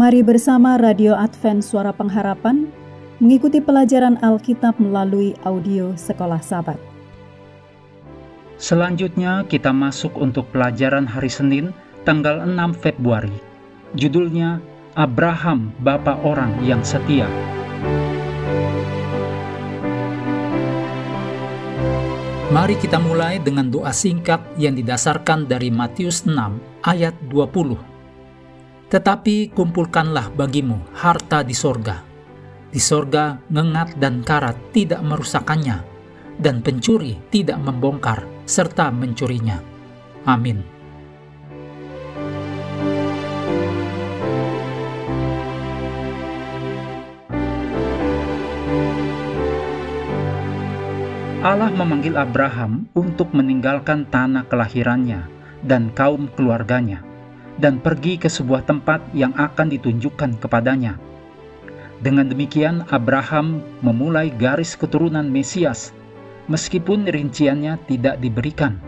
Mari bersama Radio Advent Suara Pengharapan mengikuti pelajaran Alkitab melalui audio Sekolah Sabat. Selanjutnya kita masuk untuk pelajaran hari Senin tanggal 6 Februari. Judulnya Abraham Bapa Orang yang Setia. Mari kita mulai dengan doa singkat yang didasarkan dari Matius 6 ayat 20. Tetapi kumpulkanlah bagimu harta di sorga. Di sorga ngengat dan karat tidak merusakannya, dan pencuri tidak membongkar serta mencurinya. Amin. Allah memanggil Abraham untuk meninggalkan tanah kelahirannya dan kaum keluarganya, dan pergi ke sebuah tempat yang akan ditunjukkan kepadanya. Dengan demikian, Abraham memulai garis keturunan Mesias, meskipun rinciannya tidak diberikan.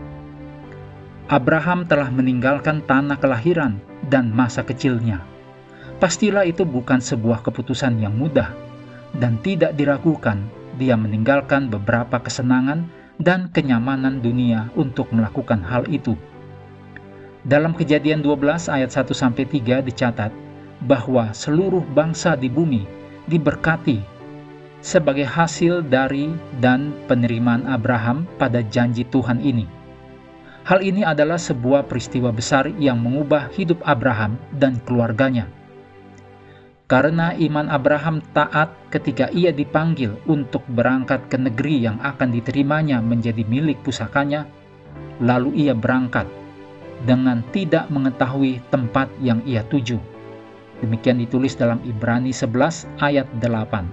Abraham telah meninggalkan tanah kelahiran dan masa kecilnya. Pastilah itu bukan sebuah keputusan yang mudah, dan tidak diragukan dia meninggalkan beberapa kesenangan dan kenyamanan dunia untuk melakukan hal itu. Dalam kejadian 12 ayat 1-3 dicatat bahwa seluruh bangsa di bumi diberkati sebagai hasil dari dan penerimaan Abraham pada janji Tuhan ini. Hal ini adalah sebuah peristiwa besar yang mengubah hidup Abraham dan keluarganya karena iman Abraham taat ketika ia dipanggil untuk berangkat ke negeri yang akan diterimanya menjadi milik pusakanya, lalu ia berangkat dengan tidak mengetahui tempat yang ia tuju. Demikian ditulis dalam Ibrani 11 ayat 8.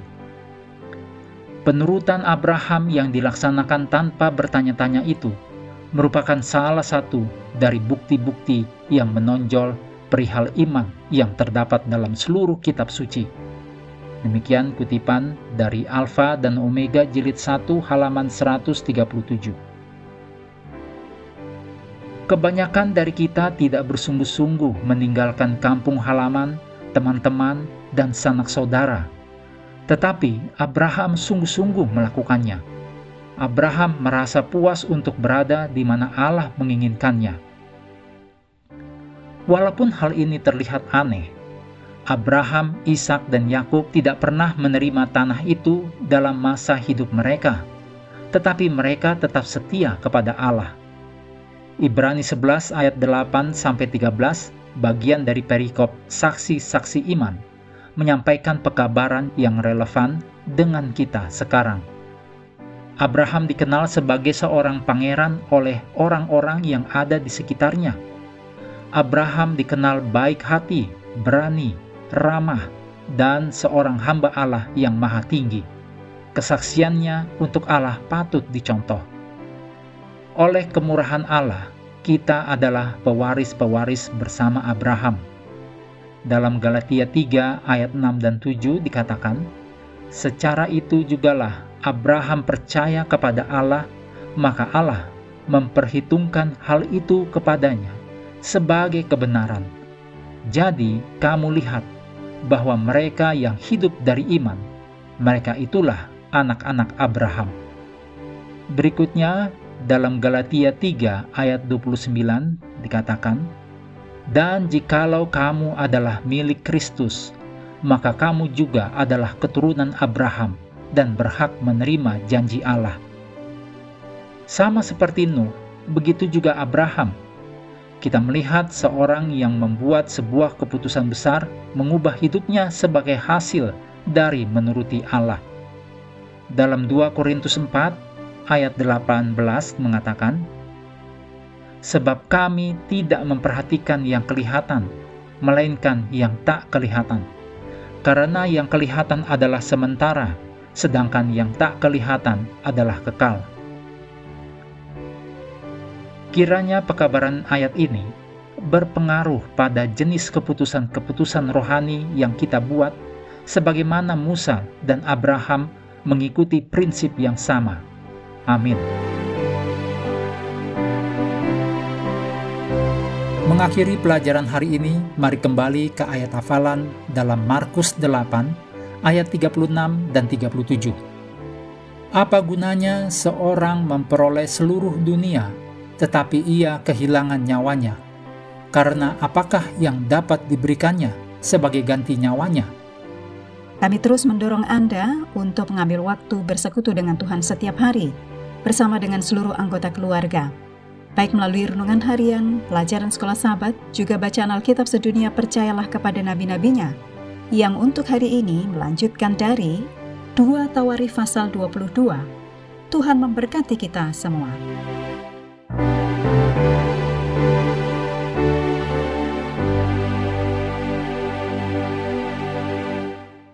Penurutan Abraham yang dilaksanakan tanpa bertanya-tanya itu merupakan salah satu dari bukti-bukti yang menonjol perihal iman yang terdapat dalam seluruh kitab suci. Demikian kutipan dari Alfa dan Omega jilid 1 halaman 137. Kebanyakan dari kita tidak bersungguh-sungguh meninggalkan kampung halaman, teman-teman, dan sanak saudara. Tetapi Abraham sungguh-sungguh melakukannya. Abraham merasa puas untuk berada di mana Allah menginginkannya Walaupun hal ini terlihat aneh, Abraham, Ishak, dan Yakub tidak pernah menerima tanah itu dalam masa hidup mereka, tetapi mereka tetap setia kepada Allah. Ibrani 11 ayat 8 sampai 13 bagian dari perikop saksi-saksi iman menyampaikan pekabaran yang relevan dengan kita sekarang. Abraham dikenal sebagai seorang pangeran oleh orang-orang yang ada di sekitarnya Abraham dikenal baik hati, berani, ramah, dan seorang hamba Allah yang maha tinggi. Kesaksiannya untuk Allah patut dicontoh. Oleh kemurahan Allah, kita adalah pewaris-pewaris bersama Abraham. Dalam Galatia 3 ayat 6 dan 7 dikatakan, Secara itu jugalah Abraham percaya kepada Allah, maka Allah memperhitungkan hal itu kepadanya sebagai kebenaran. Jadi, kamu lihat bahwa mereka yang hidup dari iman, mereka itulah anak-anak Abraham. Berikutnya, dalam Galatia 3 ayat 29 dikatakan, Dan jikalau kamu adalah milik Kristus, maka kamu juga adalah keturunan Abraham dan berhak menerima janji Allah. Sama seperti Nuh, begitu juga Abraham kita melihat seorang yang membuat sebuah keputusan besar mengubah hidupnya sebagai hasil dari menuruti Allah. Dalam 2 Korintus 4 ayat 18 mengatakan, Sebab kami tidak memperhatikan yang kelihatan, melainkan yang tak kelihatan. Karena yang kelihatan adalah sementara, sedangkan yang tak kelihatan adalah kekal. Kiranya pekabaran ayat ini berpengaruh pada jenis keputusan-keputusan rohani yang kita buat, sebagaimana Musa dan Abraham mengikuti prinsip yang sama. Amin. Mengakhiri pelajaran hari ini, mari kembali ke ayat hafalan dalam Markus 8 ayat 36 dan 37. Apa gunanya seorang memperoleh seluruh dunia tetapi ia kehilangan nyawanya? Karena apakah yang dapat diberikannya sebagai ganti nyawanya? Kami terus mendorong Anda untuk mengambil waktu bersekutu dengan Tuhan setiap hari bersama dengan seluruh anggota keluarga baik melalui renungan harian, pelajaran sekolah sahabat, juga bacaan Alkitab sedunia percayalah kepada nabi-nabinya, yang untuk hari ini melanjutkan dari 2 Tawarif pasal 22. Tuhan memberkati kita semua.